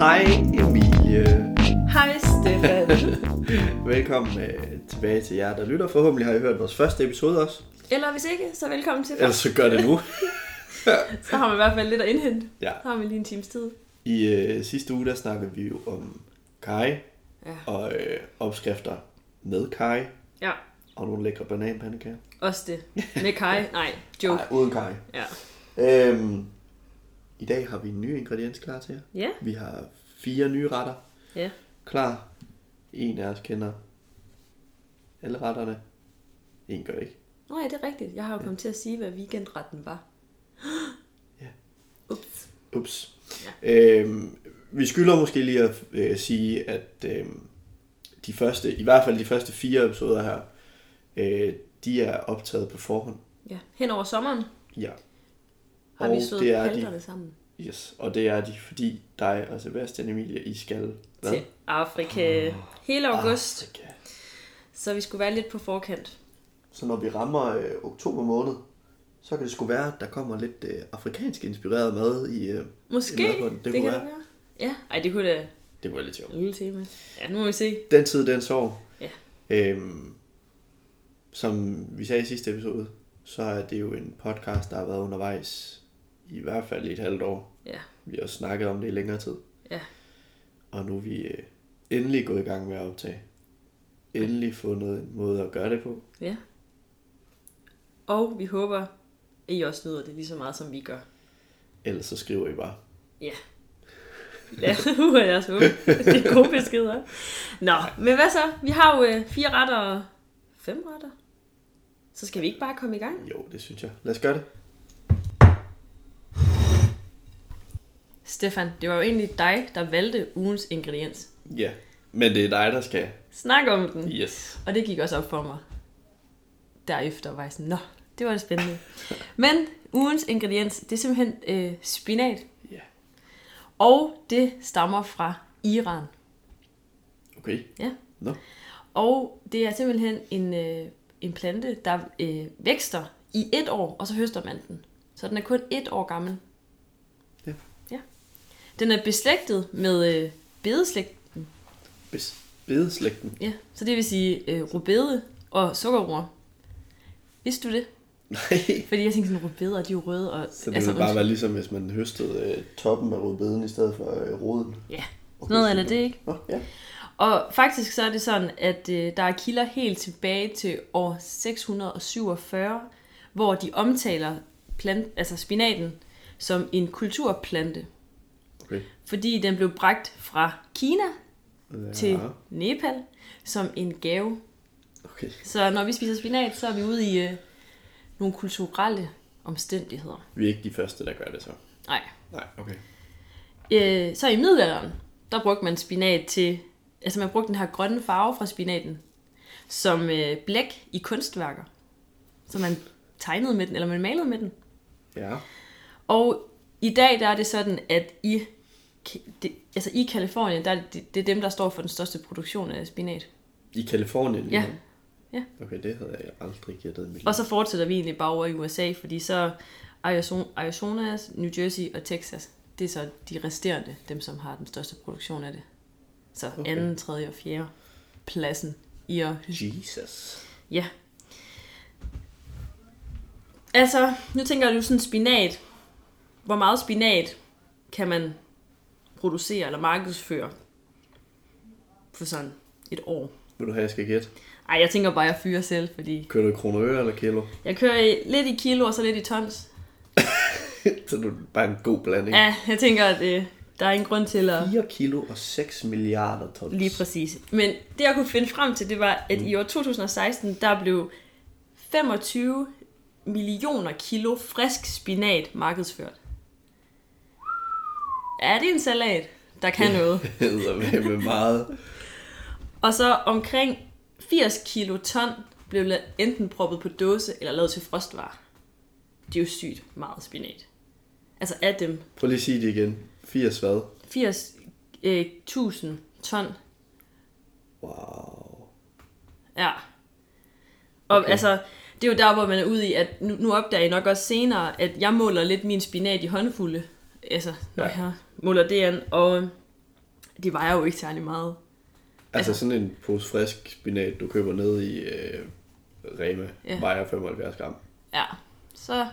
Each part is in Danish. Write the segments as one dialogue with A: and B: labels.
A: Hej Emilie.
B: Hej Stefan.
A: Velkommen uh, tilbage til jer, der lytter. Forhåbentlig har I hørt vores første episode også.
B: Eller hvis ikke, så velkommen til.
A: Ellers så gør det nu.
B: så har vi i hvert fald lidt at indhente.
A: Ja.
B: Så har vi lige en times tid.
A: I uh, sidste uge, der snakkede vi jo om kaj
B: Ja.
A: og uh, opskrifter med kaj
B: Ja,
A: og nogle lækre bananpandekager.
B: også det. Med Kai. Nej, joke.
A: Nej, uden kaj.
B: Ja.
A: Øhm, I dag har vi en ny ingrediens klar til jer.
B: Ja,
A: Vi har fire nye retter
B: ja.
A: klar. En af os kender alle retterne. En gør ikke.
B: Nå ja, det er rigtigt. Jeg har jo kommet til at sige, hvad weekendretten var.
A: Ja.
B: Ups.
A: Ups. Ja. Øhm, vi skylder måske lige at øh, sige, at øhm, de første, i hvert fald de første fire episoder her, øh, de er optaget på forhånd.
B: Ja, hen over sommeren
A: Ja.
B: Har
A: og
B: vi slået
A: det er de,
B: sammen.
A: yes, og det er de, fordi dig og Sebastian Emilie, I skal hvad?
B: Til Afrika hele august.
A: Afrika.
B: Så vi skulle være lidt på forkant.
A: Så når vi rammer øh, oktober måned, så kan det sgu være, at der kommer lidt øh, afrikansk inspireret mad i... Øh,
B: Måske.
A: i.
B: Det,
A: det, kunne
B: kan
A: være.
B: det være. Ja, ej, det kunne da
A: Det kunne være lidt sjovt.
B: en lille tema. Ja, nu må vi se.
A: Den tid, den sår.
B: Ja.
A: Øhm, som vi sagde i sidste episode, så er det jo en podcast, der har været undervejs i hvert fald i et halvt år.
B: Ja,
A: Vi har snakket om det i længere tid.
B: ja.
A: Og nu er vi øh, endelig gået i gang med at optage. Endelig fundet en måde at gøre det på.
B: Ja. Og vi håber, at I også nyder det lige så meget, som vi gør.
A: Ellers så skriver I bare.
B: Ja. Ja, uh, jeg så Det er gode beskeder. Nå, men hvad så? Vi har jo øh, fire retter og fem retter. Så skal vi ikke bare komme i gang?
A: Jo, det synes jeg. Lad os gøre det.
B: Stefan, det var jo egentlig dig, der valgte ugens ingrediens.
A: Ja, men det er dig, der skal.
B: Snak om den.
A: Yes.
B: Og det gik også op for mig. Derefter var jeg sådan, nå, det var det spændende. Men ugens ingrediens, det er simpelthen øh, spinat.
A: Ja.
B: Og det stammer fra Iran.
A: Okay.
B: Ja.
A: Nå.
B: Og det er simpelthen en, øh, en plante, der øh, vækster i et år, og så høster man den. Så den er kun et år gammel. Den er beslægtet med øh, bedeslægten.
A: Bes- bedeslægten.
B: Ja. Så det vil sige øh, rubede og sukkerroer. Vidste du det?
A: Nej.
B: Fordi jeg tænkte sådan, rubeder, de er jo røde. Og,
A: Så det altså, ville bare være ligesom, hvis man høstede øh, toppen af rødbeden i stedet for øh, roden.
B: Ja, sådan noget eller det, ikke?
A: Nå, ja.
B: Og faktisk så er det sådan, at øh, der er kilder helt tilbage til år 647, hvor de omtaler plant, altså spinaten som en kulturplante.
A: Okay.
B: Fordi den blev bragt fra Kina
A: Ja.
B: til Nepal som en gave.
A: Okay.
B: Så når vi spiser spinat, så er vi ude i øh, nogle kulturelle omstændigheder.
A: Vi er ikke de første, der gør det så.
B: Nej.
A: Nej, okay.
B: Øh, så i middelalderen, der brugte man spinat til, altså man brugte den her grønne farve fra spinaten, som øh, blæk i kunstværker. Så man tegnede med den, eller man malede med den.
A: Ja.
B: Og i dag, der er det sådan, at i, det, altså i Kalifornien, der er det, det er dem, der står for den største produktion af spinat.
A: I Kalifornien?
B: Ja.
A: ligesom?
B: Ja.
A: Okay, det havde jeg aldrig gættet. Emil.
B: Og så fortsætter vi egentlig bare over i USA, fordi så Arizona, Arizona, New Jersey og Texas, det er så de resterende, dem som har den største produktion af det. Så
A: okay.
B: anden, tredje og fjerde pladsen i at...
A: Jesus.
B: Ja. Altså, nu tænker du sådan spinat. Hvor meget spinat kan man producere eller markedsføre for sådan et år?
A: Vil du have, jeg skal gætte?
B: Ej, jeg tænker bare, at jeg fyrer selv, fordi
A: Kører du i kroner eller kilo?
B: jeg kører i, lidt i kilo og så lidt i tons.
A: så er det bare en god blanding.
B: Ja, jeg tænker, at øh, der er ingen grund til at...
A: 4 kilo og 6 milliarder tons.
B: Lige præcis. Men det, jeg kunne finde frem til, det var, at i år 2016, der blev 25 millioner kilo frisk spinat markedsført. Ja, det er en salat, der kan noget.
A: hedder med, meget.
B: Og så omkring 80 kilo ton blev enten proppet på dåse eller lavet til frostvarer. Det er jo sygt meget spinat. Altså af dem
A: Prøv lige at sige det igen. 80 hvad?
B: 80 øh, 1000 ton
A: Wow.
B: Ja. Og
A: Okay.
B: altså, det er jo der, hvor man er ude i, at nu, nu opdager jeg nok også senere, at jeg måler lidt min spinat i håndfulde. Altså, når
A: Ja.
B: jeg måler det an. Og de vejer jo ikke særlig meget.
A: Altså sådan en pose frisk spinat, du køber ned i øh, Rema,
B: Ja.
A: vejer 75 gram.
B: Ja, så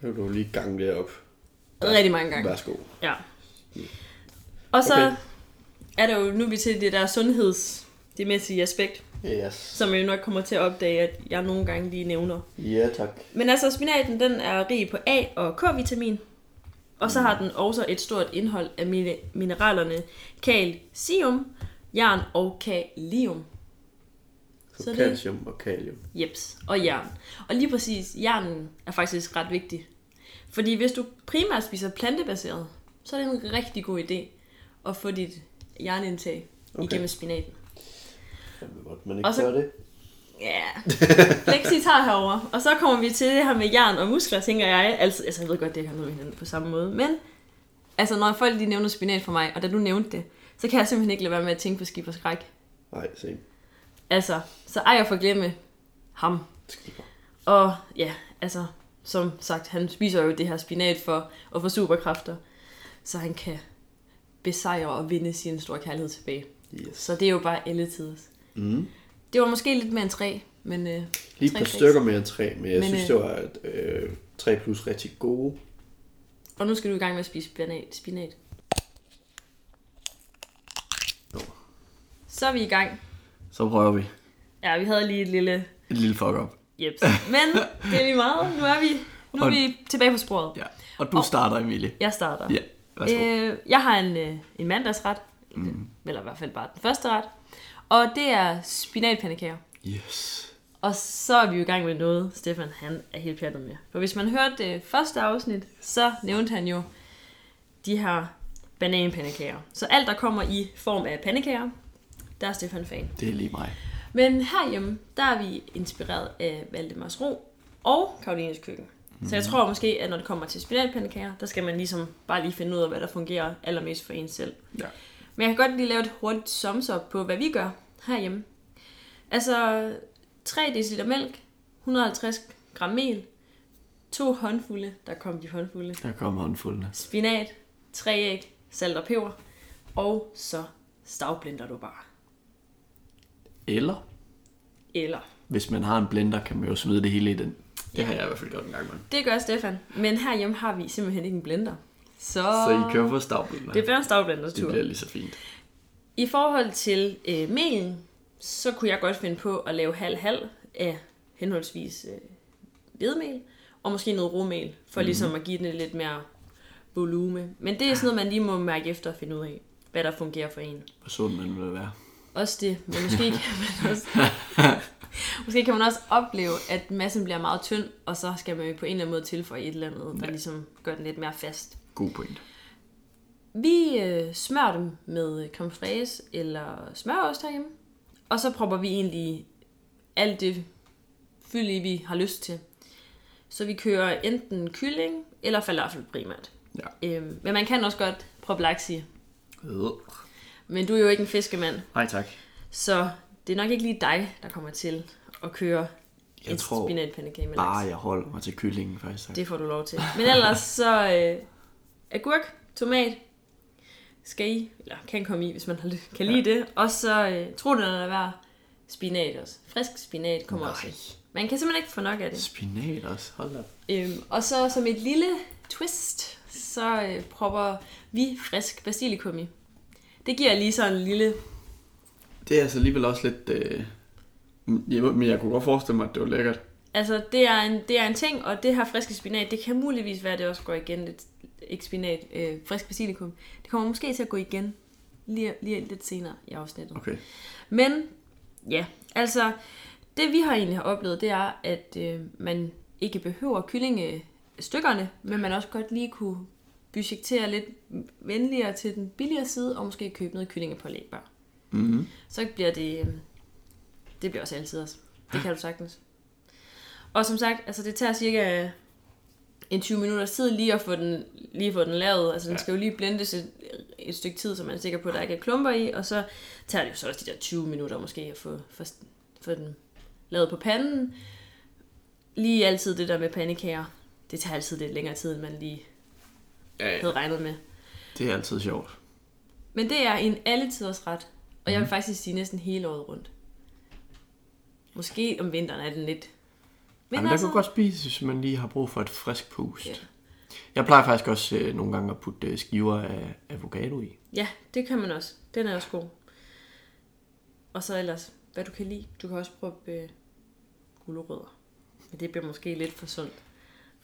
A: Så kan du lige gange det op.
B: rigtig mange gange.
A: Værsgo.
B: Ja. Og så okay. Er der jo nu vi til det der sundheds, det mæssige aspekt,
A: Yes.
B: som jeg nok kommer til at opdage, at jeg nogle gange lige nævner.
A: Ja, tak.
B: Men altså, spinaten den er rig på A og K-vitamin, og så har den også et stort indhold af mine- mineralerne calcium, jern og kalium.
A: Så,
B: Så det-
A: calcium og kalium.
B: Jeps, og jern. Og lige præcis, jernen er faktisk ret vigtig. Fordi hvis du primært spiser plantebaseret, så er det en rigtig god idé at få dit jernindtag okay. Igennem spinaten.
A: Fandme godt, man ikke
B: Og så-
A: gør det.
B: Ja, Lexi tager herover. Og så kommer vi til det her med jern og muskler, tænker jeg. Altså, altså jeg ved godt, det har noget med hinanden på samme måde. Men altså, når folk lige nævner spinat for mig, og da du nævnte det, så kan jeg simpelthen ikke lade være med at tænke på skib og skræk.
A: Nej, se.
B: Altså, så ej at forglemme ham.
A: Skipper.
B: Og ja, altså, som sagt, han spiser jo det her spinat for at få superkræfter, så han kan besejre og vinde sin store kærlighed tilbage.
A: Yes.
B: Så det er jo bare alle tiders.
A: Mm.
B: Det var måske lidt mere end tre, men øh,
A: Lige et par stykker mere end tre, men jeg
B: Men,
A: synes,
B: øh,
A: det var et, øh, tre plus rigtig gode.
B: og nu skal du i gang med at spise spinat. spinat. Så er vi i gang.
A: Så prøver vi.
B: Ja, vi havde lige et lille
A: Et lille fuck up.
B: jeps. Men det er lige meget. Nu er vi, nu er
A: Og-
B: vi tilbage på sporet.
A: Ja. Og du starter, Emilie.
B: Jeg starter.
A: Ja, værsgo.
B: Øh, jeg har en, øh, en mandagsret, mm. eller i hvert fald bare den første ret, og det er spinatpandekager.
A: Yes.
B: Og så er vi jo i gang med noget, Stefan han er helt pjattet med. For hvis man hørte det første afsnit, så nævnte han jo de her bananpandekager. Så alt, der kommer i form af pandekager, der er Stefan fan.
A: Det er lige mig.
B: Men herhjemme, der er vi inspireret af Valdemars Ro og Karolines Køkken. Mm. Så jeg tror måske, at når det kommer til spinatpandekager, der skal man ligesom bare lige finde ud af, hvad der fungerer allermest for en selv.
A: Ja.
B: Men jeg kan godt lige lave et hurtigt sums up på, hvad vi gør herhjemme. Altså, 3 dl mælk, 150 gram mel, to håndfulde, der kom de håndfulde,
A: Der kommer håndfuldene.
B: spinat, tre æg, salt og peber, og så stavblender du bare.
A: Eller,
B: Eller,
A: hvis man har en blender, kan man jo smide det hele i den. Det har jeg i hvert fald gjort en gang med.
B: det gør Stefan, men herhjemme har vi simpelthen ikke en blender. Så,
A: Så I kører på stavblender.
B: det bliver en stavblenders
A: det
B: tur.
A: bliver lige så fint.
B: I forhold til øh, melen, så kunne jeg godt finde på at lave halv-halv af henholdsvis øh, hvedemel og måske noget romel, for mm. ligesom at give den lidt mere volume. Men det er sådan noget, man lige må mærke efter og finde ud af, hvad der fungerer for en.
A: Hvor sund man vil være.
B: Også det, men måske kan man også, måske kan man også opleve, at massen bliver meget tynd, og så skal man jo på en eller anden måde tilføje et eller andet, der
A: Ja.
B: ligesom gør den lidt mere fast.
A: God point.
B: Vi øh, smører dem med creme fraise eller smørost herhjemme. Og så propper vi egentlig alt det fyld i, vi har lyst til. Så vi kører enten kylling eller falafel primært.
A: Ja.
B: Øhm, men man kan også godt proppe laks i.
A: Øh.
B: Men du er jo ikke en fiskemand,
A: Nej tak.
B: så det er nok ikke lige dig, der kommer til at køre
A: Jeg
B: en
A: tror
B: spinatpandekage med
A: bare,
B: laks.
A: jeg holder mig til kyllingen faktisk.
B: Det får du lov til. Men ellers så øh, agurk, tomat, skal I, eller kan komme i, hvis man kan lide det. Og så øh, tro det, når der være spinat også. Frisk spinat kommer
A: Nej.
B: også. Man kan simpelthen ikke få nok af det.
A: Spinat også. Hold da.
B: Øhm, og så som et lille twist, så øh, propper vi frisk basilikum i. Det giver lige sådan en lille...
A: Det er altså alligevel også lidt... Øh... jeg- Men jeg kunne godt forestille mig, at det var lækkert.
B: Altså, det er, en, det er en ting, og det her friske spinat, det kan muligvis være, at det også går igen lidt, ikke spinat, øh, frisk basilikum. Det kommer måske til at gå igen lige, lige lidt senere i afsnittet.
A: Okay.
B: Men ja, altså det vi har egentlig har oplevet, det er, at øh, man ikke behøver kyllingestykkerne, men man også godt lige kunne budgettere lidt venligere til den billigere side, og måske købe noget kyllingepålæg bare.
A: Mm-hmm.
B: Så bliver det, øh, det bliver også altid også. Det kan du sagtens. Og som sagt, altså det tager cirka en 20 minutters tid lige at få den, lige få den lavet. Altså den
A: Ja.
B: skal jo lige blendes et, et stykke tid, så man er sikker på, at der ikke er klumper i. Og så tager det jo så også de der 20 minutter måske at få, få, få den lavet på panden. Lige altid det der med pandekager. Det tager altid lidt længere tid, end man lige
A: Ja, ja.
B: havde regnet med.
A: Det er altid sjovt.
B: Men det er en alletiders ret. Og jeg vil faktisk sige næsten hele året rundt. Måske om vinteren er den lidt... Men
A: Jamen, der
B: altså,
A: kunne godt spises, hvis man lige har brug for et frisk pust.
B: Ja.
A: Jeg plejer faktisk også øh, nogle gange at putte øh, skiver af avocado i.
B: Ja, det kan man også. Den er også god. Og så ellers, hvad du kan lide. Du kan også prøve øh, gulerødder. Men det bliver måske lidt for sundt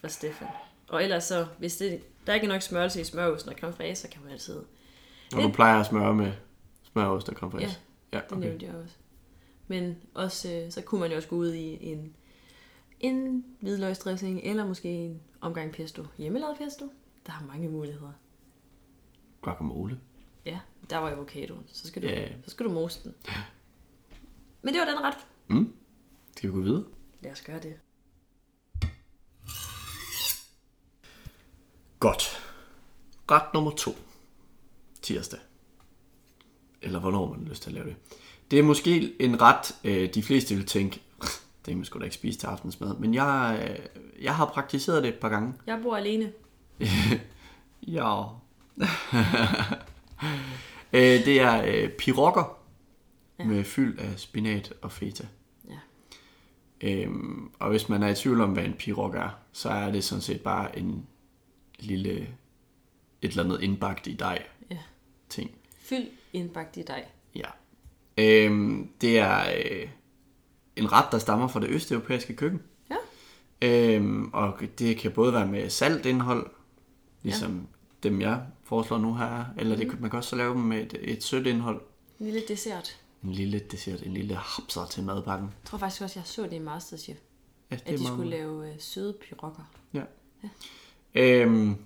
B: for Stefan. Og ellers så, hvis det, der ikke er nok smørelse i smørosten og creme så kan man altid...
A: Og du plejer at smøre med smørost og creme
B: Ja.
A: Ja,
B: det nævnte jeg også. Men også, øh, så kunne man jo også gå ud i en, en hvidløgsdressing, eller måske en omgang pesto. Hjemmelavet pesto. Der har mange muligheder.
A: Guacamole.
B: Ja, der var avocadoen. Så skal du,
A: Ja.
B: så skal du mose den. Men det var den ret.
A: Mm. Skal vi gå videre?
B: Lad os gøre det.
A: Godt. Ret nummer to. Tirsdag. Eller hvornår man har lyst til at lave det. Det er måske en ret, øh, de fleste vil tænke, det kan man sgu da ikke spise til aftensmad. Men jeg, øh, jeg har praktiseret det et par gange.
B: Jeg bor alene.
A: Ja. øh, det er øh, pirokker ja. med fyld af spinat og feta.
B: Ja.
A: Øhm, og hvis man er i tvivl om, hvad en pirog er, så er det sådan set bare en lille, et eller andet indbagt i dej
B: Ja.
A: ting.
B: Fyld indbagt i dig.
A: Ja. Øhm, det er øh, en ret, der stammer fra det østeuropæiske køkken.
B: Ja.
A: Øhm, og det kan både være med saltindhold, ligesom ja. dem jeg foreslår nu her, eller det, kan- man kan også lave dem med et, et sødt indhold.
B: En lille dessert.
A: En lille dessert, en lille hapser til madpakken.
B: Jeg tror faktisk også, jeg så det i Masterchef.
A: Ja, det
B: At de
A: meget-
B: skulle lave øh, søde pyrokker.
A: Ja. Øhm,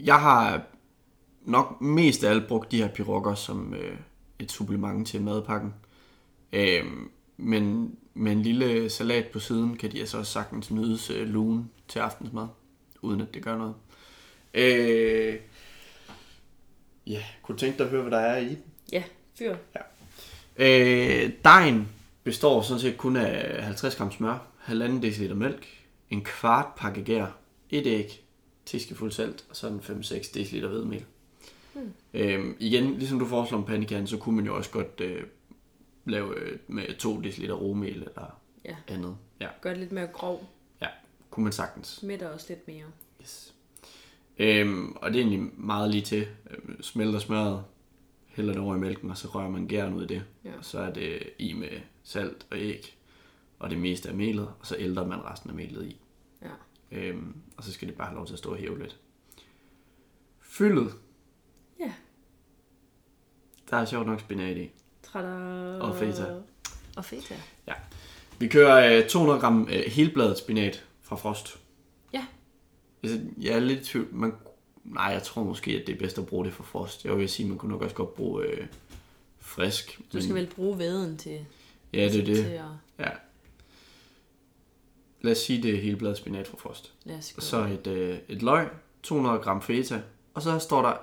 A: jeg har nok mest af alt brugt de her pirokker som øh, et supplement til madpakken. Øhm, men med en lille salat på siden, kan de altså også sagtens nydes øh, lugen til aftensmad, uden at det gør noget. Øh, ja, kunne du tænke dig at høre, hvad der er i den?
B: Ja, fyr.
A: Øh, dejen består sådan set kun af 50 gram smør, 1,5 dl mælk, en kvart pakke gær, et æg, teskefuld salt og sådan 5-6 dl hvedemel. Hmm. Øhm, igen, ligesom du foreslår med pandekagen, så kunne man jo også godt øh, lave øh, med 2 dl romel eller
B: Ja.
A: andet. Ja,
B: Gør det lidt mere grov.
A: ja, kunne man sagtens.
B: Mætter også lidt mere.
A: Yes. Øhm, og det er egentlig meget lige til. Øhm, smelter smøret, hælder det over i mælken, og så rører man gæren ud i det.
B: Ja.
A: Og så er det i med salt og æg, og det meste af melet, og så ældrer man resten af melet i.
B: Ja.
A: Øhm, og så skal det bare have lov til at stå og hæve lidt. Fyldet,
B: Ja.
A: der er sjovt nok spinat i.
B: Tada.
A: Og feta.
B: Og feta.
A: Ja. Vi kører øh, 200 gram øh, helbladet spinat fra Frost.
B: Ja.
A: Altså, jeg er lidt i tvivl. Man, nej, jeg tror måske, at det er bedst at bruge det fra Frost. Jeg vil sige, man kunne nok også godt bruge øh, frisk.
B: Du skal vel bruge væden til,
A: Ja, det er
B: til
A: det.
B: at...
A: Ja. Lad os sige, det er helbladet spinat fra Frost.
B: Lad os gå.
A: Så et, øh, et løg, 200 gram feta, og så står der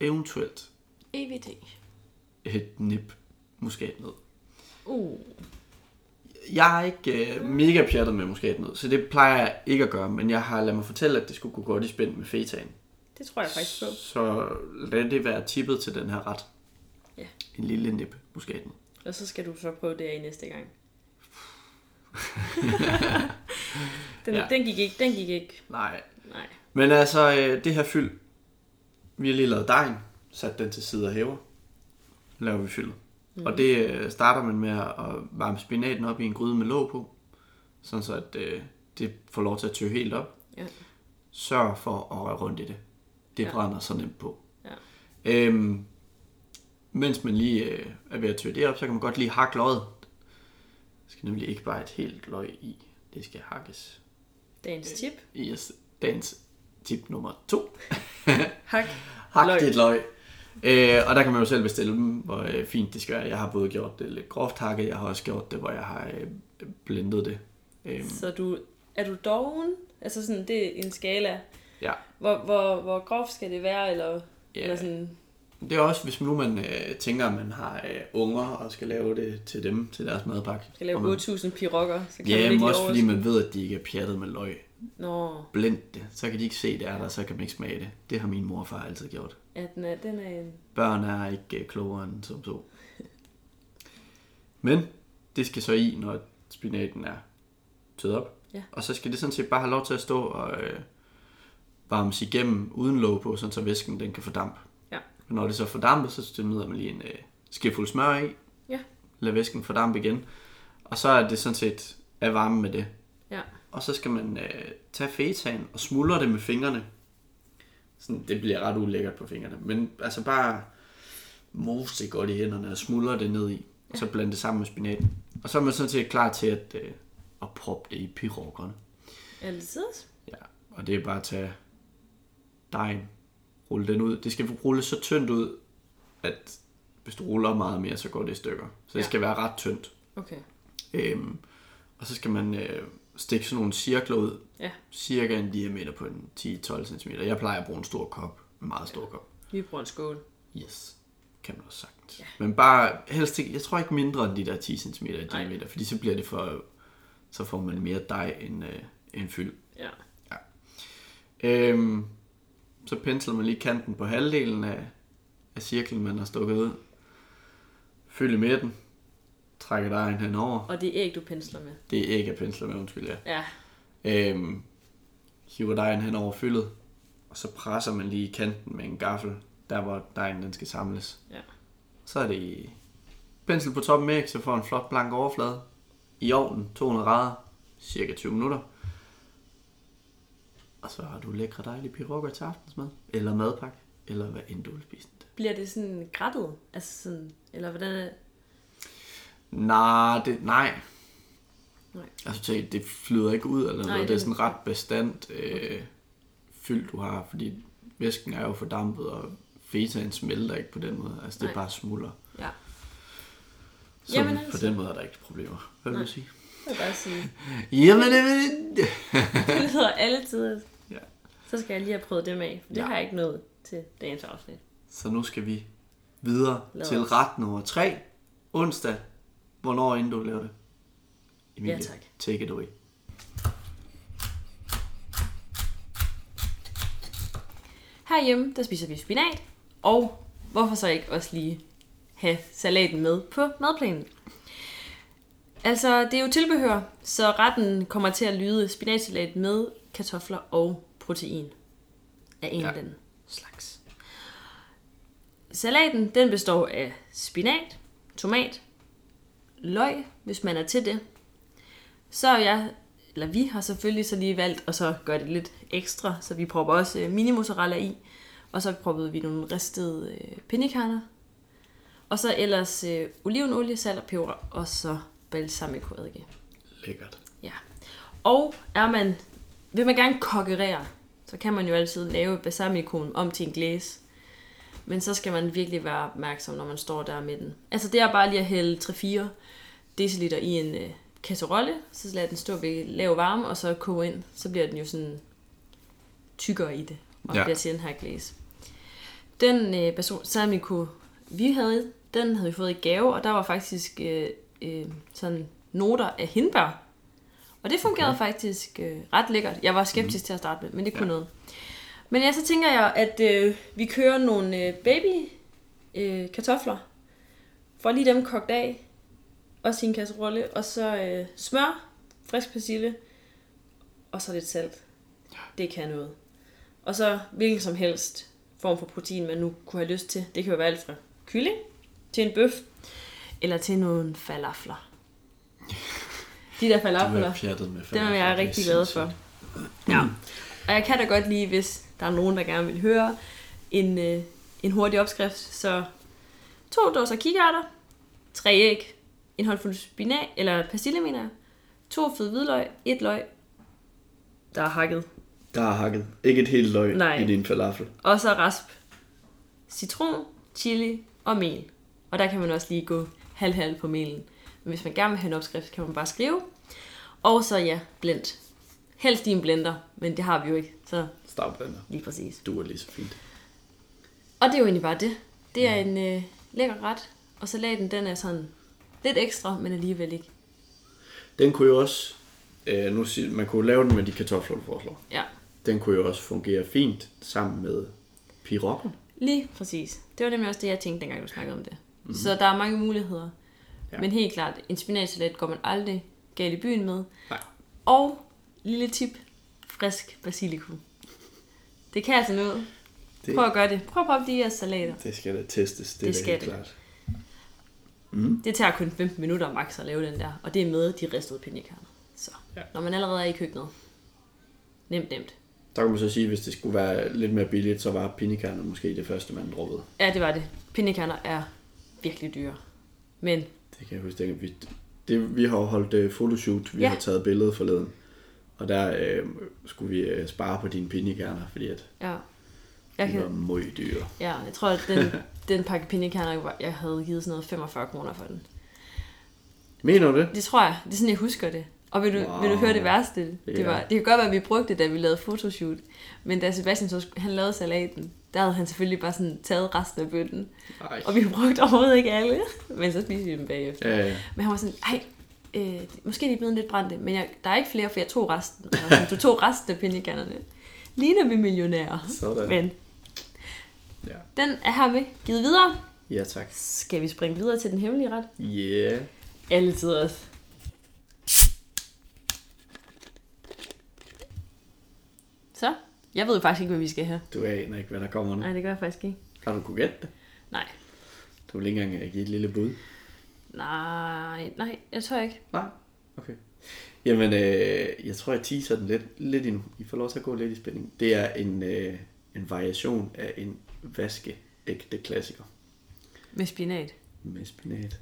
A: eventuelt
B: EVT.
A: Et nip muskatnød.
B: Uh.
A: Jeg er ikke øh, mega pjattet med muskatnød, så det plejer jeg ikke at gøre, men jeg har ladet mig fortælle, at det skulle gå godt i spænd med fetaen.
B: Det tror jeg faktisk på.
A: Så lad det være tippet til den her ret.
B: Ja.
A: En lille nip muskatnød.
B: Og så skal du så prøve det af næste gang. den,
A: Ja.
B: ja. den, gik ikke. Den gik ikke.
A: Nej.
B: Nej.
A: Men altså, øh, det her fyld, vi har lige lavet dejen, sat den til side og hæver. Laver vi fyldet. Mm. Og det øh, starter man med at varme spinaten op i en gryde med låg på, sådan så at øh, det får lov til at tø helt op.
B: Ja.
A: Sørg for at røre rundt i det. Det
B: Ja.
A: brænder så nemt på.
B: Ja.
A: Øhm, mens man lige øh, er ved at tø det op, så kan man godt lige hakke løget. Der skal nemlig ikke bare et helt løg i. Det skal hakkes.
B: Dagens tip.
A: Yes, dagens tip nummer to.
B: Hak.
A: Hak
B: Løg.
A: dit løg. Øh, og der kan man jo selv bestille dem, hvor øh, fint det skal være. Jeg har både gjort det lidt groft hakket, jeg har også gjort det, hvor jeg har øh, blendet det. Øh,
B: Så du, er du doven? Altså sådan, det er en skala.
A: ja.
B: Hvor, hvor, hvor groft skal det være? Eller,
A: Ja.
B: eller sådan,
A: Det er også, hvis nu man øh, tænker, at man har øh, unger og skal lave det til dem, til deres madpakke.
B: skal lave
A: Og man,
B: 8.000 pirokker, så kan
A: Ja,
B: man ikke
A: også fordi man ved, at de ikke er pjattet med løg.
B: Nå,
A: blend det. Så kan de ikke se, det er der, så kan man ikke smage det. Det har min mor og far altid gjort.
B: ja, den er, den er en...
A: Børn er ikke øh, klogere end som så. Men det skal så i, når spinaten er tøet op.
B: Ja.
A: Og så skal det sådan set bare have lov til at stå og øh, varmes igennem uden låg på, sådan så væsken den kan fordampe.
B: Ja.
A: Og når det så fordamper, så smider man lige en øh, skefuld smør i.
B: Ja.
A: Lad væsken fordampe igen. Og så er det sådan set af varme med det.
B: Ja.
A: Og så skal man øh, tage fetaen og smuldre det med fingrene. Sådan, det bliver ret ulækkert på fingrene. Men altså bare mose det godt i hænderne og smuldre det ned i. Og så blande det sammen med spinaten. Og så er man sådan set klar til at, øh, at proppe det i pirokkerne.
B: Altid.
A: Ja, og det er bare at tage dejen, rulle den ud. Det skal rulle så tyndt ud, at hvis du ruller meget mere, så går det i stykker. Så det
B: Ja.
A: skal være ret tyndt.
B: Okay.
A: Øhm, og så skal man øh, stikke sådan nogle cirkler ud,
B: Ja.
A: cirka en diameter på en 10-12 cm. Jeg plejer at bruge en stor kop, en meget stor kop.
B: Vi bruger en skål.
A: Yes, kan man også sagtens. Ja. Men bare helst ikke, jeg tror ikke mindre end de der 10 cm i diameter, fordi så bliver det for, så får man mere dej end, øh, end fyld.
B: Ja.
A: Øhm, så pensler man lige kanten på halvdelen af, af cirklen, man har stukket ud. Fyld i midten. Trækker dejen henover.
B: Og det er æg, du pensler med.
A: Det er ikke at pensle med, undskyld, ja.
B: Ja.
A: Øhm, hiver dejen hen over fyldet, og så presser man lige kanten med en gaffel, der hvor dejen den skal samles.
B: Ja.
A: Så er det pensel på toppen med, så får en flot blank overflade. I ovnen, 200 grader, cirka 20 minutter. Og så har du lækre dejlige pirokker til aftensmad, eller madpakke, eller hvad end du vil spise.
B: Bliver det sådan grættet? Altså sådan, eller hvordan er
A: Nej, det, nej.
B: Nej.
A: Altså, tænk, det flyder ikke ud, eller
B: Nej,
A: noget.
B: det
A: Det er sådan ret bestandt øh, fyld, du har, fordi væsken er jo fordampet, og fetaen smelter ikke på den måde. Altså, det er bare smuldrer.
B: Ja.
A: Så
B: Jamen,
A: på
B: altså.
A: den måde er der ikke problemer. Hvad vil
B: Nej.
A: du sige?
B: Jeg vil bare sige,
A: Jamen, det, det.
B: det lyder alle tider.
A: Ja.
B: Så skal jeg lige have prøvet dem af, for det
A: Ja.
B: har jeg ikke nået til dagens afsnit.
A: Så nu skal vi videre
B: Lad
A: til
B: os.
A: ret nummer 3. Onsdag. Hvornår inden du laver det? Emilie,
B: Ja, tak.
A: take it away.
B: Herhjemme, der spiser vi spinat, og hvorfor så ikke også lige have salaten med på madplanen? Altså, det er jo tilbehør, så retten kommer til at lyde spinatsalat med kartofler og protein af en
A: Ja.
B: eller anden slags. Salaten, den består af spinat, tomat, løg, hvis man er til det. Så er jeg, eller vi har selvfølgelig så lige valgt at så gøre det lidt ekstra, så vi propper også øh, mini mozzarella i, og så proppede vi nogle ristede øh, pinjekerner, og så ellers øh, olivenolie, salt og peber, og så balsamicoeddike.
A: Lækkert.
B: Ja. Og er man, vil man gerne kokkerere, så kan man jo altid lave balsamicoen om til en glæs. Men så skal man virkelig være opmærksom, når man står der med den. Altså det er bare lige at hælde 3-4 deciliter i en øh, kasserolle, så lad den stå ved lav varme, og så koge ind. Så bliver den jo sådan tykkere i det, og
A: Ja.
B: bliver til den her glæs. Den øh, balsamico, vi havde, den havde vi fået i gave, og der var faktisk øh, øh, sådan noter af hindbær. Og det fungerede okay. faktisk øh, ret lækkert. Jeg var skeptisk mm. til at starte med, men det kunne
A: Ja.
B: ja. noget. Men ja, så tænker jeg, at øh, vi kører nogle øh, baby øh, kartofler. Får lige dem kogt af. Også i en kasserolle. Og så øh, smør, frisk persille. Og så lidt salt. Det kan noget. Og så hvilken som helst form for protein, man nu kunne have lyst til. Det kan jo være alt fra kylling til en bøf. Eller til nogle falafler. De der falafler.
A: er
B: Dem er jeg rigtig glad for. Ja. Og jeg kan da godt lide, hvis der er nogen, der gerne vil høre en, øh, en hurtig opskrift. Så to dåser kikærter, tre æg, en håndfuld spinat, eller persille mener jeg, to fede hvidløg, et løg, der er hakket,
A: Der er hakket. Ikke et helt løg
B: Nej.
A: i din falafel.
B: og så rasp, citron, chili og mel. Og der kan man også lige gå halv-halv på melen. Men hvis man gerne vil have en opskrift, kan man bare skrive. Og så ja, blend. Helst i en blender, men det har vi jo ikke, så
A: Stavblender.
B: lige præcis.
A: Du er lige så fint.
B: Og det er jo egentlig bare det. Det er en øh, lækker ret, og salaten den er sådan lidt ekstra, men alligevel ikke.
A: Den kunne jo også øh, nu siger, man kunne lave den med de kartofler, du foreslår.
B: Ja,
A: Den kunne jo også fungere fint sammen med pirokken.
B: lige præcis. Det var nemlig også det, jeg tænkte, dengang du snakkede om det. Mm-hmm. Så der er mange muligheder.
A: Ja.
B: Men helt klart, en spinatsalat går man aldrig galt i byen med.
A: Nej.
B: Og, lille tip, frisk basilikum. Det kan altså noget.
A: Det-
B: Prøv at gøre det. Prøv at prøve de her salater.
A: Det skal da testes, det,
B: Det
A: er
B: skal
A: helt
B: det.
A: klart.
B: Det tager kun 15 minutter max at lave den der. Og det er med de ristede pinjekerner. Så
A: Ja.
B: når man allerede er i køkkenet. Nemt, nemt.
A: Der kan man så sige, hvis det skulle være lidt mere billigt, så var pinjekerner måske det første, man droppede.
B: Ja, det var det. Pinjekerner er virkelig dyre. Men
A: Det kan jeg huske, at vi, det, vi har holdt uh, fotoshoot, vi
B: Ja.
A: har taget billede forleden. Og der øh, skulle vi øh, spare på dine pinjekerner, fordi at
B: ja, jeg,
A: de var
B: kan,
A: meget dyre.
B: ja, jeg tror, at den, den pakke pinjekerner, jeg havde givet sådan noget 45 kroner for den.
A: Mener du det?
B: Det tror jeg. Det er sådan, jeg husker det. Og vil du, wow. vil du høre det værste? Det,
A: Ja.
B: var, det kan godt være, at vi brugte det, da vi lavede fotoshoot. Men da Sebastian så, han lavede salaten, der havde han selvfølgelig bare sådan taget resten af bøtten.
A: Nej.
B: Og vi brugte overhovedet ikke alle. Men så spiste vi dem bagefter.
A: Ja, ja.
B: Men han var sådan, ej, øh, måske er de blevet lidt brændte, men jeg, der er ikke flere, for jeg tog resten. Og sådan, du tog resten af pinjekernerne. Ligner vi millionærer.
A: Sådan.
B: Men
A: Ja.
B: den er her med givet videre.
A: ja, tak.
B: Skal vi springe videre til den hemmelige ret?
A: Yeah.
B: Alle tider også. Så, jeg ved faktisk ikke, hvad vi skal have.
A: Du aner ikke, hvad der kommer nu.
B: Nej, det gør jeg faktisk ikke.
A: Har du kunne gætte det?
B: Nej.
A: Du vil ikke engang give et lille bud.
B: Nej, nej, jeg tror ikke.
A: Nej. Okay. Jamen, øh, jeg tror, jeg teaser den lidt, lidt endnu. I får lov til at gå lidt i spænding. Det er en, øh, en variation af en vaskeægte klassiker
B: Med spinat.
A: med spinat.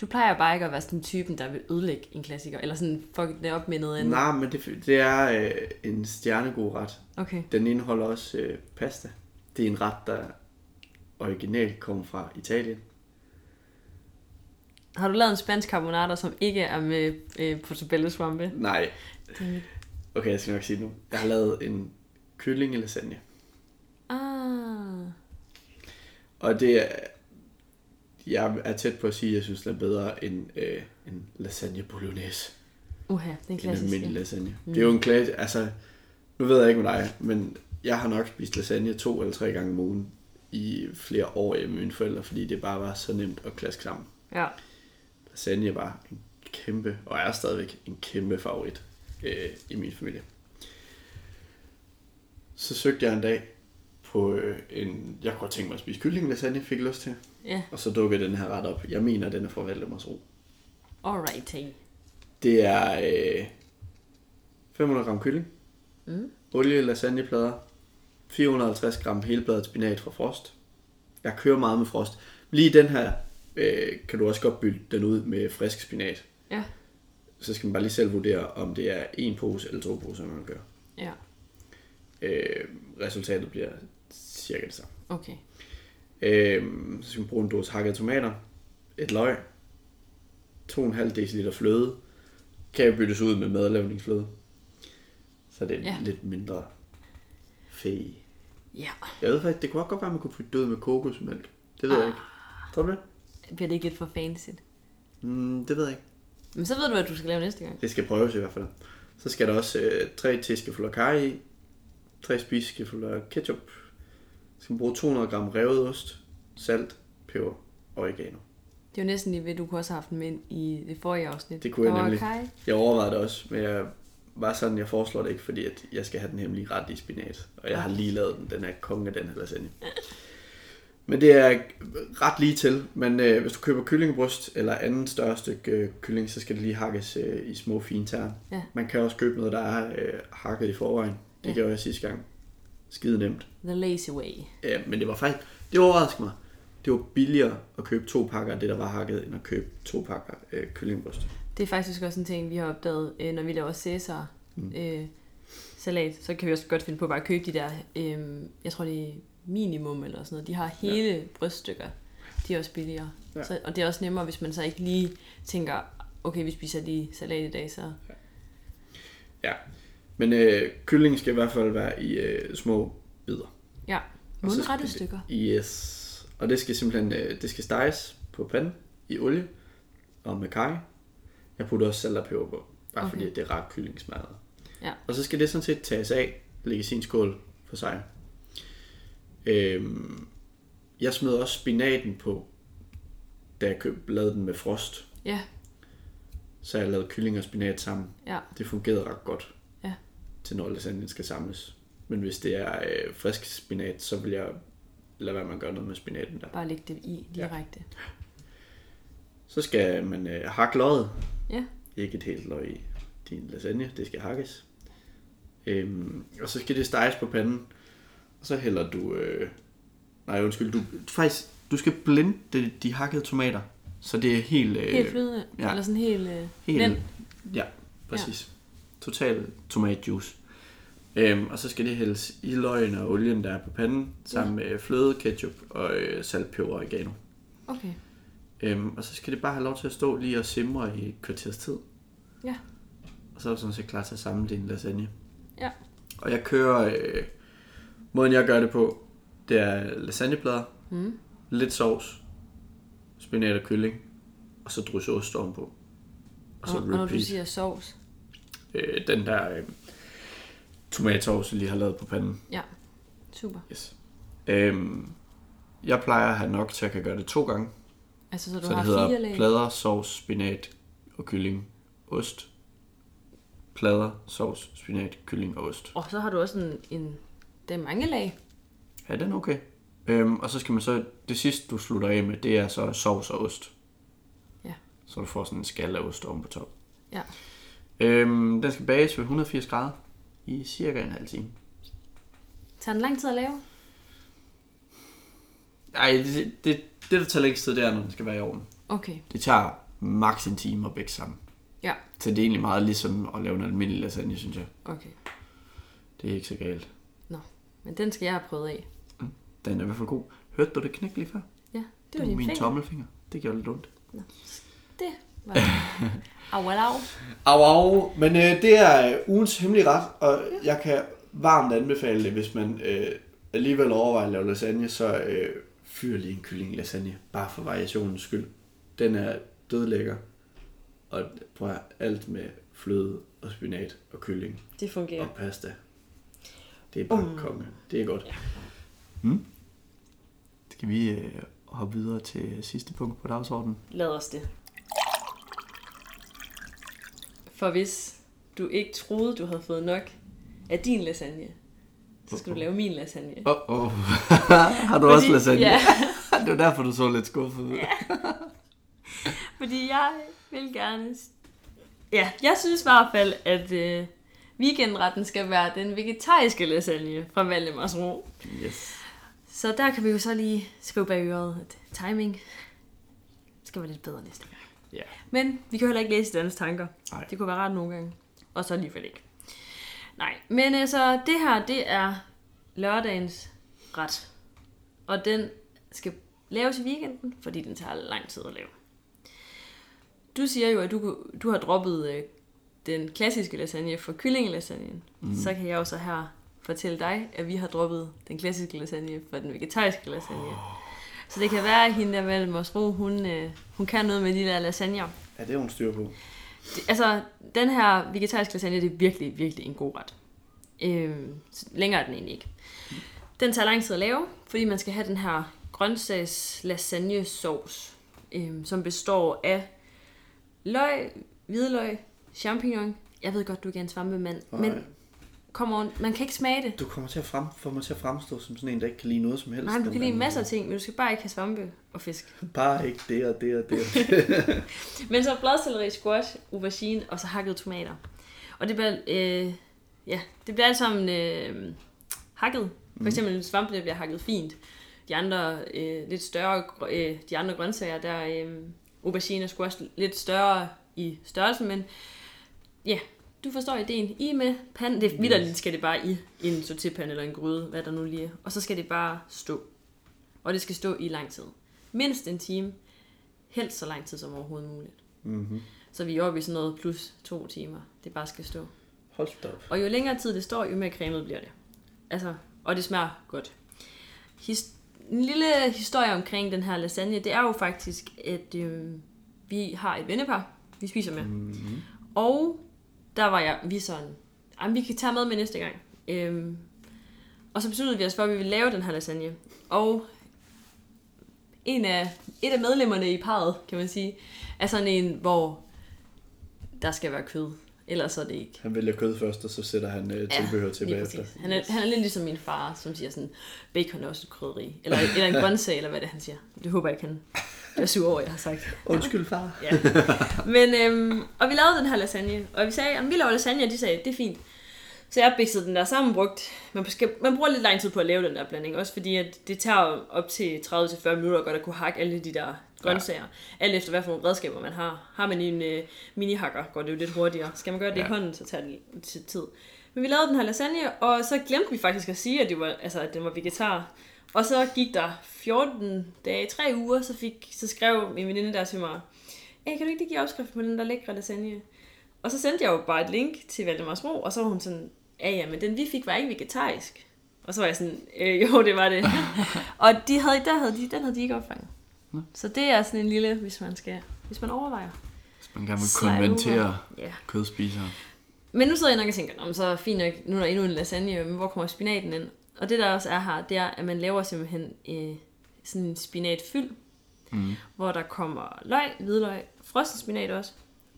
B: Du plejer bare ikke at være sådan typen, der vil ødelægge en klassiker, eller sådan fuck det op med noget andet.
A: Nej, men det, det er øh, en stjernegod ret.
B: Okay.
A: Den indeholder også øh, pasta. Det er en ret, der originalt kommer fra Italien.
B: Har du lavet en spansk carbonara, som ikke er med øh, portobello svampe?
A: Nej. Okay, jeg skal nok sige det nu. Jeg har lavet en kylling lasagne.
B: Ah.
A: Og det er... Jeg er tæt på at sige, at jeg synes, det er bedre end øh, en lasagne bolognese.
B: Uha, det er en klassisk.
A: almindelig lasagne. Mm. Det er jo en klasse... Altså, nu ved jeg ikke med dig, men jeg har nok spist lasagne to eller tre gange om ugen i flere år hjemme med mine forældre, fordi det bare var så nemt at klaske sammen.
B: Ja.
A: Lasagne var en kæmpe, og er stadigvæk en kæmpe favorit øh, i min familie. Så søgte jeg en dag på øh, en... Jeg kunne godt tænke mig at spise kylling lasagne, fik jeg lyst til.
B: Ja,
A: Og så dukkede den her ret op. Jeg mener, den er fra Valdemarsro.
B: alright. Hey.
A: Det er øh, 500 gram kylling,
B: Mm.
A: olie lasagneplader, 450 gram helbladet spinat fra Frost. Jeg kører meget med Frost. Lige den her øh, kan du også godt bytte den ud med frisk spinat.
B: Ja.
A: Så skal man bare lige selv vurdere, om det er en pose eller to poser, man gør.
B: Ja,
A: Øh, resultatet bliver cirka det samme.
B: okay.
A: Øh, så skal man bruge en dåse hakkede tomater, et løg, 2,5 dl fløde, kan byttes ud med madlavningsfløde. Så det er
B: Ja.
A: lidt mindre fæ.
B: Ja.
A: Jeg ved faktisk, det kunne også godt være, at man kunne bytte det ud med kokosmælk. Det ved jeg ikke. Tror du det?
B: Bliver det ikke lidt for fancy?
A: Mm, det ved jeg ikke.
B: Men så ved du, hvad du skal lave næste gang.
A: Det skal prøves i hvert fald. Så skal der også øh, 3 teskefulder kaj i, 3 spiseskefulder ketchup. Så skal man bruge 200 gram revet ost, salt, peber og oregano.
B: Det er jo næsten lige ved, du kunne også have haft den med i det forrige afsnit.
A: Det kunne jeg nemlig.
B: Kai.
A: Jeg overvejede det også, men jeg var sådan, jeg foreslår det ikke, fordi at jeg skal have den hemmelige ret i spinat. Og jeg har lige lavet den, den er kongen af den her lasagne. Men det er ret lige til, men øh, hvis du køber kyllingebryst eller anden større stykke øh, kylling, så skal det lige hakkes øh, i små fine tern.
B: Ja.
A: Man kan også købe noget, der er øh, hakket i forvejen. Det
B: Ja.
A: gjorde jeg sidste gang. Skide nemt.
B: The lazy way.
A: Ja, men det var faktisk, det overraskede mig. Det var billigere at købe to pakker af det, der var hakket, end at købe to pakker øh, kyllingebryst.
B: Det er faktisk også en ting, vi har opdaget, øh, når vi laver Cæsar
A: Mm.
B: øh, salat, så kan vi også godt finde på bare at købe de der, øh, jeg tror det er minimum eller sådan noget. De har hele ja. bryststykker. De er også billigere. Ja.
A: Ja.
B: Så, og det er også nemmere, hvis man så ikke lige tænker, okay, vi spiser lige salat i dag, så
A: Ja, men øh, kyllingen skal i hvert fald være i øh, små bidder.
B: ja, mundrette stykker.
A: Yes. Og det skal simpelthen øh, det skal steges på panden i olie og med kaj. Jeg putter også salt og peber på. Bare
B: Okay.
A: fordi det er ret kyllingsmadret.
B: Ja.
A: Og så skal det sådan set tages af, lægge i sin skål for sig. Øhm, jeg smed også spinaten på, da jeg køb, lavede den med frost.
B: Ja,
A: Så jeg lavede kylling og spinat sammen.
B: ja,
A: Det fungerede ret godt.
B: Ja.
A: Til når lasagnen skal samles. Men hvis det er øh, frisk spinat, så vil jeg lade være med at gøre noget med spinaten der.
B: bare lægge det i direkte.
A: Så skal man øh, hakke løget.
B: Ja.
A: Ikke et helt løg i din lasagne, det skal hakkes. Øhm, og så skal det steges på panden. Og så hælder du... Øh, nej, undskyld. Du, faktisk, du skal blende de, de hakkede tomater. Så det er helt... Øh,
B: Helt flydende,
A: ja.
B: eller sådan helt... Øh,
A: Helt,
B: blend.
A: Ja, præcis. Ja. Total tomatjuice. Øhm, og så skal det hældes i løgene og olien, der er på panden, sammen med fløde, ketchup og øh, salt, peber og oregano.
B: Okay,
A: Øhm, og så skal det bare have lov til at stå lige og simre i et kvarters tid.
B: Ja.
A: Og så er du sådan set klar til at samle din lasagne.
B: Ja.
A: Og jeg kører... Øh, måden jeg gør det på, det er lasagneplader,
B: mm.
A: lidt sovs, spinat og kylling, og så drysse ost ovenpå. Og så
B: og, og når du siger sovs,
A: øh, den der øh, tomatsauce, jeg lige har lavet på panden.
B: super.
A: Yes. Øhm, jeg plejer at have nok til at kan gøre det to gange.
B: Altså, så du
A: Så
B: har
A: det hedder
B: fire lag.
A: plader, sovs, spinat og kylling, ost. Plader, sovs, spinat, kylling og ost.
B: Og så har du også en, en det er mange lag.
A: Ja, den er okay. Øhm, og så skal man så, det sidste du slutter af med, det er så sovs og ost.
B: Ja.
A: Så du får sådan en skal af ost oven på top.
B: Ja.
A: Øhm, den skal bages ved 180 grader i cirka en halv time.
B: Tager den lang tid at lave?
A: Ej, det, det, det der tager længst tid, det er, når den skal være i ovnen.
B: Okay,
A: Det tager maks en time at bække sammen.
B: Ja.
A: Så det er egentlig meget ligesom at lave en almindelig lasagne, synes jeg.
B: okay.
A: Det er ikke så galt.
B: Men den skal jeg have prøvet af.
A: Den er i hvert fald god. Hørte du det knæk lige før?
B: Ja, det var
A: var
B: din
A: min
B: finger.
A: tommelfinger. Det gjorde lidt ondt.
B: Det var det. Au, au, au.
A: Au, au. Men øh, det er øh, ugens hemmelige ret, og jeg kan varmt anbefale det, hvis man øh, alligevel overvejer at lave lasagne, så øh, fyr lige en kylling lasagne, bare for variationens skyld. Den er dødlækker, og prøv at alt med fløde og spinat og kylling
B: Det fungerer.
A: og pasta. Det er bare
B: Mm.
A: konge. Det er godt. Mm. Skal vi øh, hoppe videre til sidste punkt på dagsordenen?
B: Lad os det. For hvis du ikke troede, du havde fået nok af din lasagne, så skal du lave min lasagne.
A: Åh, oh, oh. Har du også lasagne?
B: Ja,
A: det var derfor, du så lidt skuffet ud.
B: fordi jeg vil gerne... Ja, jeg synes i hvert fald, at øh, weekendretten skal være den vegetariske lasagne fra Valdemars Ro.
A: Yes.
B: Så der kan vi jo så lige skrive bag øret, at timing skal være lidt bedre næste gang.
A: Ja.
B: Men vi kan heller ikke læse deres tanker.
A: Nej.
B: Det kunne være rart nogle gange. Og så alligevel ikke. Nej, men altså, det her, det er lørdagens ret. Og den skal laves i weekenden, fordi den tager lang tid at lave. Du siger jo, at du, du har droppet øh, den klassiske lasagne for kyllingelasagnen. Mm. Så kan jeg jo så her fortælle dig, at vi har droppet den klassiske lasagne for den vegetariske lasagne. Oh. Så det kan være, at hende der Valdemars Ro, hun, øh, hun kan noget med de der lasagner.
A: Ja, det er hun styr på.
B: Det, altså, den her vegetariske lasagne, det er virkelig, virkelig en god ret. Så længere er den egentlig ikke. Den tager lang tid at lave, fordi man skal have den her grøntsags lasagne sauce, øhm, som består af løg, hvidløg, champignon. Jeg ved godt, du ikke er en svampemand, men On, man kan ikke smage det.
A: Du kommer til at frem, få mig til at fremstå som sådan en, der ikke kan lide noget som helst.
B: Nej, du kan lide masser af ting, men du skal bare ikke have svampe og fisk.
A: Bare ikke det og det og det.
B: Men så bladselleri, squash, aubergine og så hakkede tomater. Og det bliver, øh, ja, det bliver alt sammen øh, hakket. For eksempel svampe, det bliver hakket fint. De andre øh, lidt større, øh, de andre grøntsager, der er øh, aubergine og squash lidt større i størrelsen, men ja, du forstår ideen. I med panden, det vidderligt, skal det bare i en sauté-pande eller en gryde, hvad der nu lige er. Og så skal det bare stå. Og det skal stå i lang tid. Mindst en time. Helst så lang tid som overhovedet muligt.
A: mm-hmm.
B: Så vi er oppe i sådan noget plus to timer. Det bare skal stå.
A: Hold da op.
B: Og jo længere tid det står, jo mere cremet bliver det. Altså, og det smager godt. His- en lille historie omkring den her lasagne, det er jo faktisk, at øh, vi har et vennepar, vi spiser med.
A: Mm-hmm.
B: Og der var jeg, vi sådan, jamen, vi kan tage med med næste gang. Øhm, og så besluttede vi os for, at vi ville lave den her lasagne. Og en af, et af medlemmerne i parret, kan man sige, er sådan en, hvor der skal være kød. Ellers er det ikke.
A: Han vælger kød først, og så sætter han øh, tilbehør ja, til bagefter.
B: Han er, han er lidt ligesom min far, som siger sådan, bacon er også et krydderi. Eller, eller en grøntsag, eller hvad det er, han siger. Det håber jeg ikke, han er sur over, jeg har sagt.
A: Undskyld, far.
B: Ja. Men, øhm, og vi lavede den her lasagne, og vi sagde, at vi laver lasagne, og de sagde, det er fint. Så jeg bixede den der sammen, brugt. Man, skal, man bruger lidt lang tid på at lave den der blanding, også fordi at det tager op til 30-40 minutter godt at kunne hakke alle de der grøntsager. Ja. Alt efter hvad for nogle redskaber man har. Har man en øh, mini-hakker, går det jo lidt hurtigere. Skal man gøre det ja. i hånden, så tager det lidt tid. Men vi lavede den her lasagne, og så glemte vi faktisk at sige, at, det var, altså, at den var vegetar. Og så gik der 14 dage, 3 uger, så, fik, så skrev min veninde der til mig, hey, kan du ikke lige give opskrift på den der lækre lasagne? Og så sendte jeg jo bare et link til Valdemars Ro, og så var hun sådan, ja ja, men den vi fik var ikke vegetarisk. Og så var jeg sådan, øh, jo det var det. og de havde, der havde de, den havde de ikke opfanget. Så det er sådan en lille, hvis man skal, hvis man overvejer.
A: Hvis man gerne vil konventere ja. kødspisere.
B: Men nu sidder jeg nok og tænker, om så fint nok, nu er der endnu en lasagne, men hvor kommer spinaten ind? Og det der også er her, det er, at man laver simpelthen øh, sådan en spinatfyld, mm. hvor der kommer løg, hvidløg, frossen spinat også,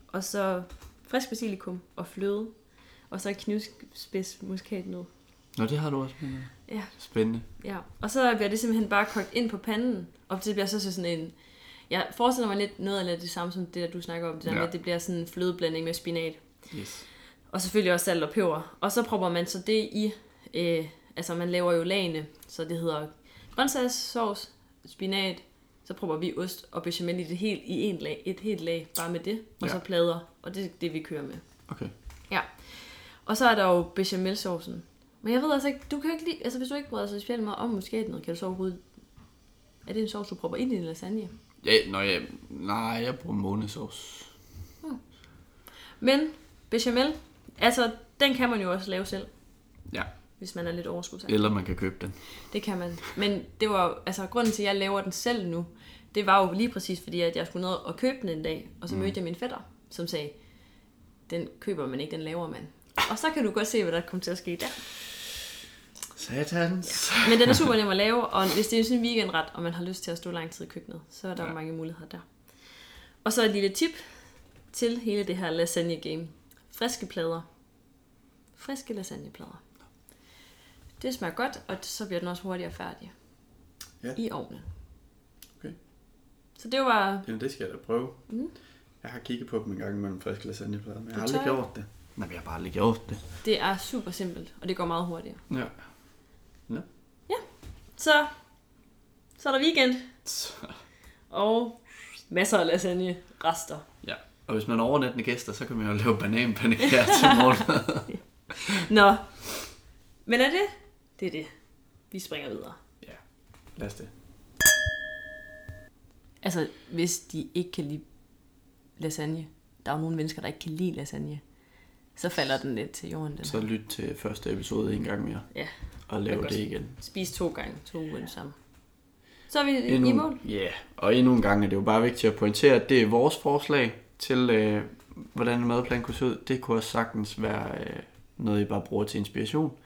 B: og så frisk basilikum og fløde, og så knivspids muskatnød.
A: Nå, det har du også med.
B: Ja.
A: Spændende.
B: Ja, og så bliver det simpelthen bare kogt ind på panden, og det bliver så sådan en... Jeg forestiller mig lidt noget af det samme som det, der du snakker om, det der ja. med, at det bliver sådan en flødeblanding med spinat.
A: Yes.
B: Og selvfølgelig også salt og peber. Og så propper man så det i... Øh, altså, man laver jo lagene, så det hedder grøntsagssauce, spinat, så propper vi ost og bechamel i det helt i en lag, et helt lag, bare med det, og ja. så plader, og det er det, vi kører med.
A: Okay.
B: Ja. Og så er der jo bechamelsaucen. Men jeg ved altså ikke, du kan ikke lide, altså hvis du ikke bryder så specielt meget om muskatnød, kan du så overhovedet, er det en sovs, du propper ind i din lasagne?
A: Ja, når jeg, nej, jeg bruger månesauce. Hmm.
B: Men bechamel, altså den kan man jo også lave selv.
A: Ja.
B: Hvis man er lidt overskudsagtig.
A: Eller man kan købe den.
B: Det kan man. Men det var, altså grunden til, at jeg laver den selv nu, det var jo lige præcis fordi, at jeg skulle ned og købe den en dag, og så mm. mødte jeg min fætter, som sagde, den køber man ikke, den laver man. Og så kan du godt se, hvad der kommer til at ske der.
A: Satans.
B: Ja. Men den er super nem at lave, og hvis det er sådan en weekendret, og man har lyst til at stå lang tid i køkkenet, så er der ja. mange muligheder der. Og så et lille tip til hele det her lasagne game. Friske plader. Friske lasagneplader. Det smager godt, og så bliver den også hurtigere færdig.
A: Ja.
B: I ovnen.
A: Okay.
B: Så det var...
A: Jamen, det skal jeg da prøve. Mm. Jeg har kigget på dem en gang en frisk lasagneplade, men jeg har aldrig gjort det. Nej, vi har bare aldrig gjort det.
B: Det er super simpelt, og det går meget hurtigere.
A: Ja. Ja.
B: Ja. Så, så er der weekend. Og masser af lasagne rester.
A: Ja. Og hvis man er overnattende gæster, så kan man jo lave bananpandekager til morgenmad.
B: Nå. Men er det? Det er det. Vi springer videre.
A: Ja. Lad os det.
B: Altså, hvis de ikke kan lide lasagne. Der er jo nogle mennesker, der ikke kan lide lasagne. Så falder den lidt til jorden. Den
A: så lyt til første episode en gang mere.
B: Ja.
A: Og lav det igen.
B: Spis to gange, to uger sammen. Så er vi
A: endnu,
B: i mål.
A: Ja, yeah. og endnu en gang er det jo bare vigtigt at pointere, at det er vores forslag til, øh, hvordan en madplan kunne se ud. Det kunne også sagtens være øh, noget, I bare bruger til inspiration.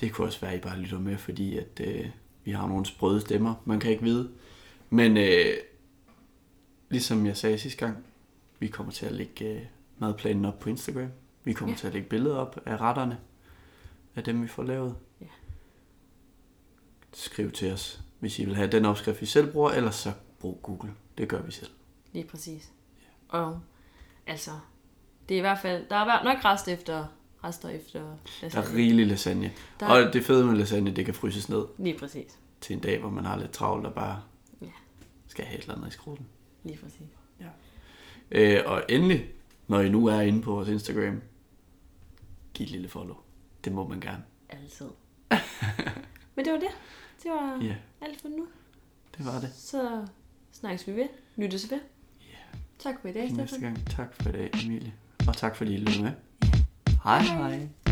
A: Det kunne også være, at I bare lytter med, fordi at, øh, vi har nogle sprøde stemmer. Man kan ikke vide. Men øh, ligesom jeg sagde sidste gang, vi kommer til at lægge øh, madplanen op på Instagram. Vi kommer ja. til at lægge billeder op af retterne, af dem vi får lavet. Ja. Skriv til os, hvis I vil have den opskrift, vi selv bruger, eller så brug Google. Det gør vi selv.
B: Lige præcis. Ja. Og altså, det er i hvert fald, der er nok rest efter, rester efter
A: lasagne. Der er rigelig lasagne. Der er... Og det fede med lasagne, det kan fryses ned.
B: Lige præcis.
A: Til en dag, hvor man har lidt travlt og bare ja. skal have et eller andet i skruten.
B: Lige præcis.
A: Ja. Øh, og endelig, når I nu er inde på vores Instagram, giv et lille follow. Det må man gerne.
B: Altid. Men det var det. Det var
A: ja.
B: alt for nu.
A: Det var det.
B: Så snakkes vi ved. Lyttes ved.
A: Ja.
B: Tak for i dag,
A: Stefan. Næste gang. Tak for i dag, Emilie. Og tak fordi I lyttede med. Ja. Hej hej. hej.